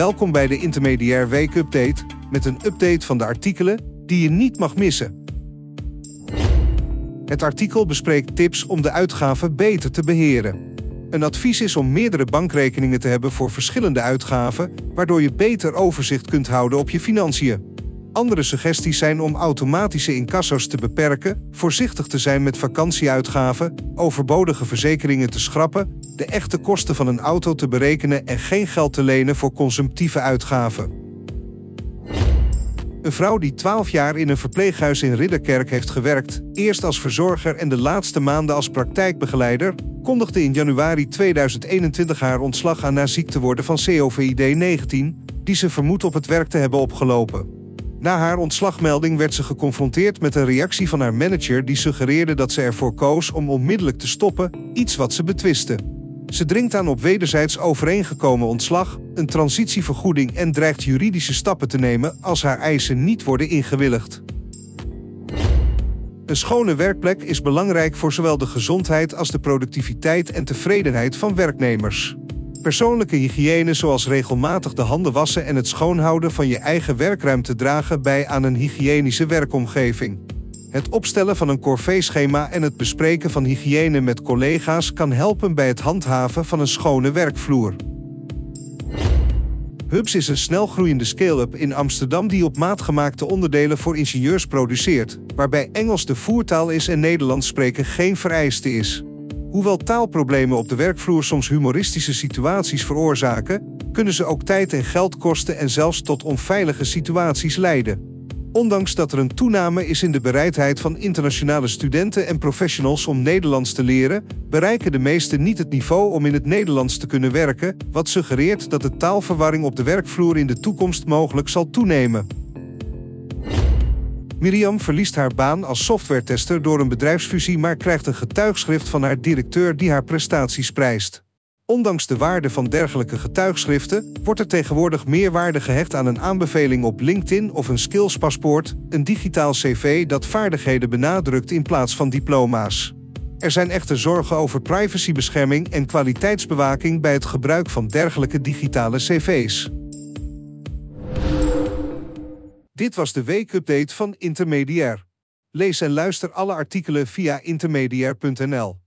Welkom bij de Intermediair Week Update met een update van de artikelen die je niet mag missen. Het artikel bespreekt tips om de uitgaven beter te beheren. Een advies is om meerdere bankrekeningen te hebben voor verschillende uitgaven, waardoor je beter overzicht kunt houden op je financiën. Andere suggesties zijn om automatische incasso's te beperken, voorzichtig te zijn met vakantieuitgaven, overbodige verzekeringen te schrappen, de echte kosten van een auto te berekenen en geen geld te lenen voor consumptieve uitgaven. Een vrouw die 12 jaar in een verpleeghuis in Ridderkerk heeft gewerkt, eerst als verzorger en de laatste maanden als praktijkbegeleider, kondigde in januari 2021 haar ontslag aan na ziek te worden van COVID-19, die ze vermoedt op het werk te hebben opgelopen. Na haar ontslagmelding werd ze geconfronteerd met een reactie van haar manager die suggereerde dat ze ervoor koos om onmiddellijk te stoppen, iets wat ze betwiste. Ze dringt aan op wederzijds overeengekomen ontslag, een transitievergoeding en dreigt juridische stappen te nemen als haar eisen niet worden ingewilligd. Een schone werkplek is belangrijk voor zowel de gezondheid als de productiviteit en tevredenheid van werknemers. Persoonlijke hygiëne zoals regelmatig de handen wassen en het schoonhouden van je eigen werkruimte dragen bij aan een hygiënische werkomgeving. Het opstellen van een corvée-schema en het bespreken van hygiëne met collega's kan helpen bij het handhaven van een schone werkvloer. Hubs is een snelgroeiende scale-up in Amsterdam die op maat gemaakte onderdelen voor ingenieurs produceert, waarbij Engels de voertaal is en Nederlands spreken geen vereiste is. Hoewel taalproblemen op de werkvloer soms humoristische situaties veroorzaken, kunnen ze ook tijd en geld kosten en zelfs tot onveilige situaties leiden. Ondanks dat er een toename is in de bereidheid van internationale studenten en professionals om Nederlands te leren, bereiken de meesten niet het niveau om in het Nederlands te kunnen werken, wat suggereert dat de taalverwarring op de werkvloer in de toekomst mogelijk zal toenemen. Miriam verliest haar baan als softwaretester door een bedrijfsfusie, maar krijgt een getuigschrift van haar directeur die haar prestaties prijst. Ondanks de waarde van dergelijke getuigschriften wordt er tegenwoordig meer waarde gehecht aan een aanbeveling op LinkedIn of een skillspaspoort, een digitaal cv dat vaardigheden benadrukt in plaats van diploma's. Er zijn echter zorgen over privacybescherming en kwaliteitsbewaking bij het gebruik van dergelijke digitale cv's. Dit was de weekupdate van Intermediair. Lees en luister alle artikelen via intermediair.nl.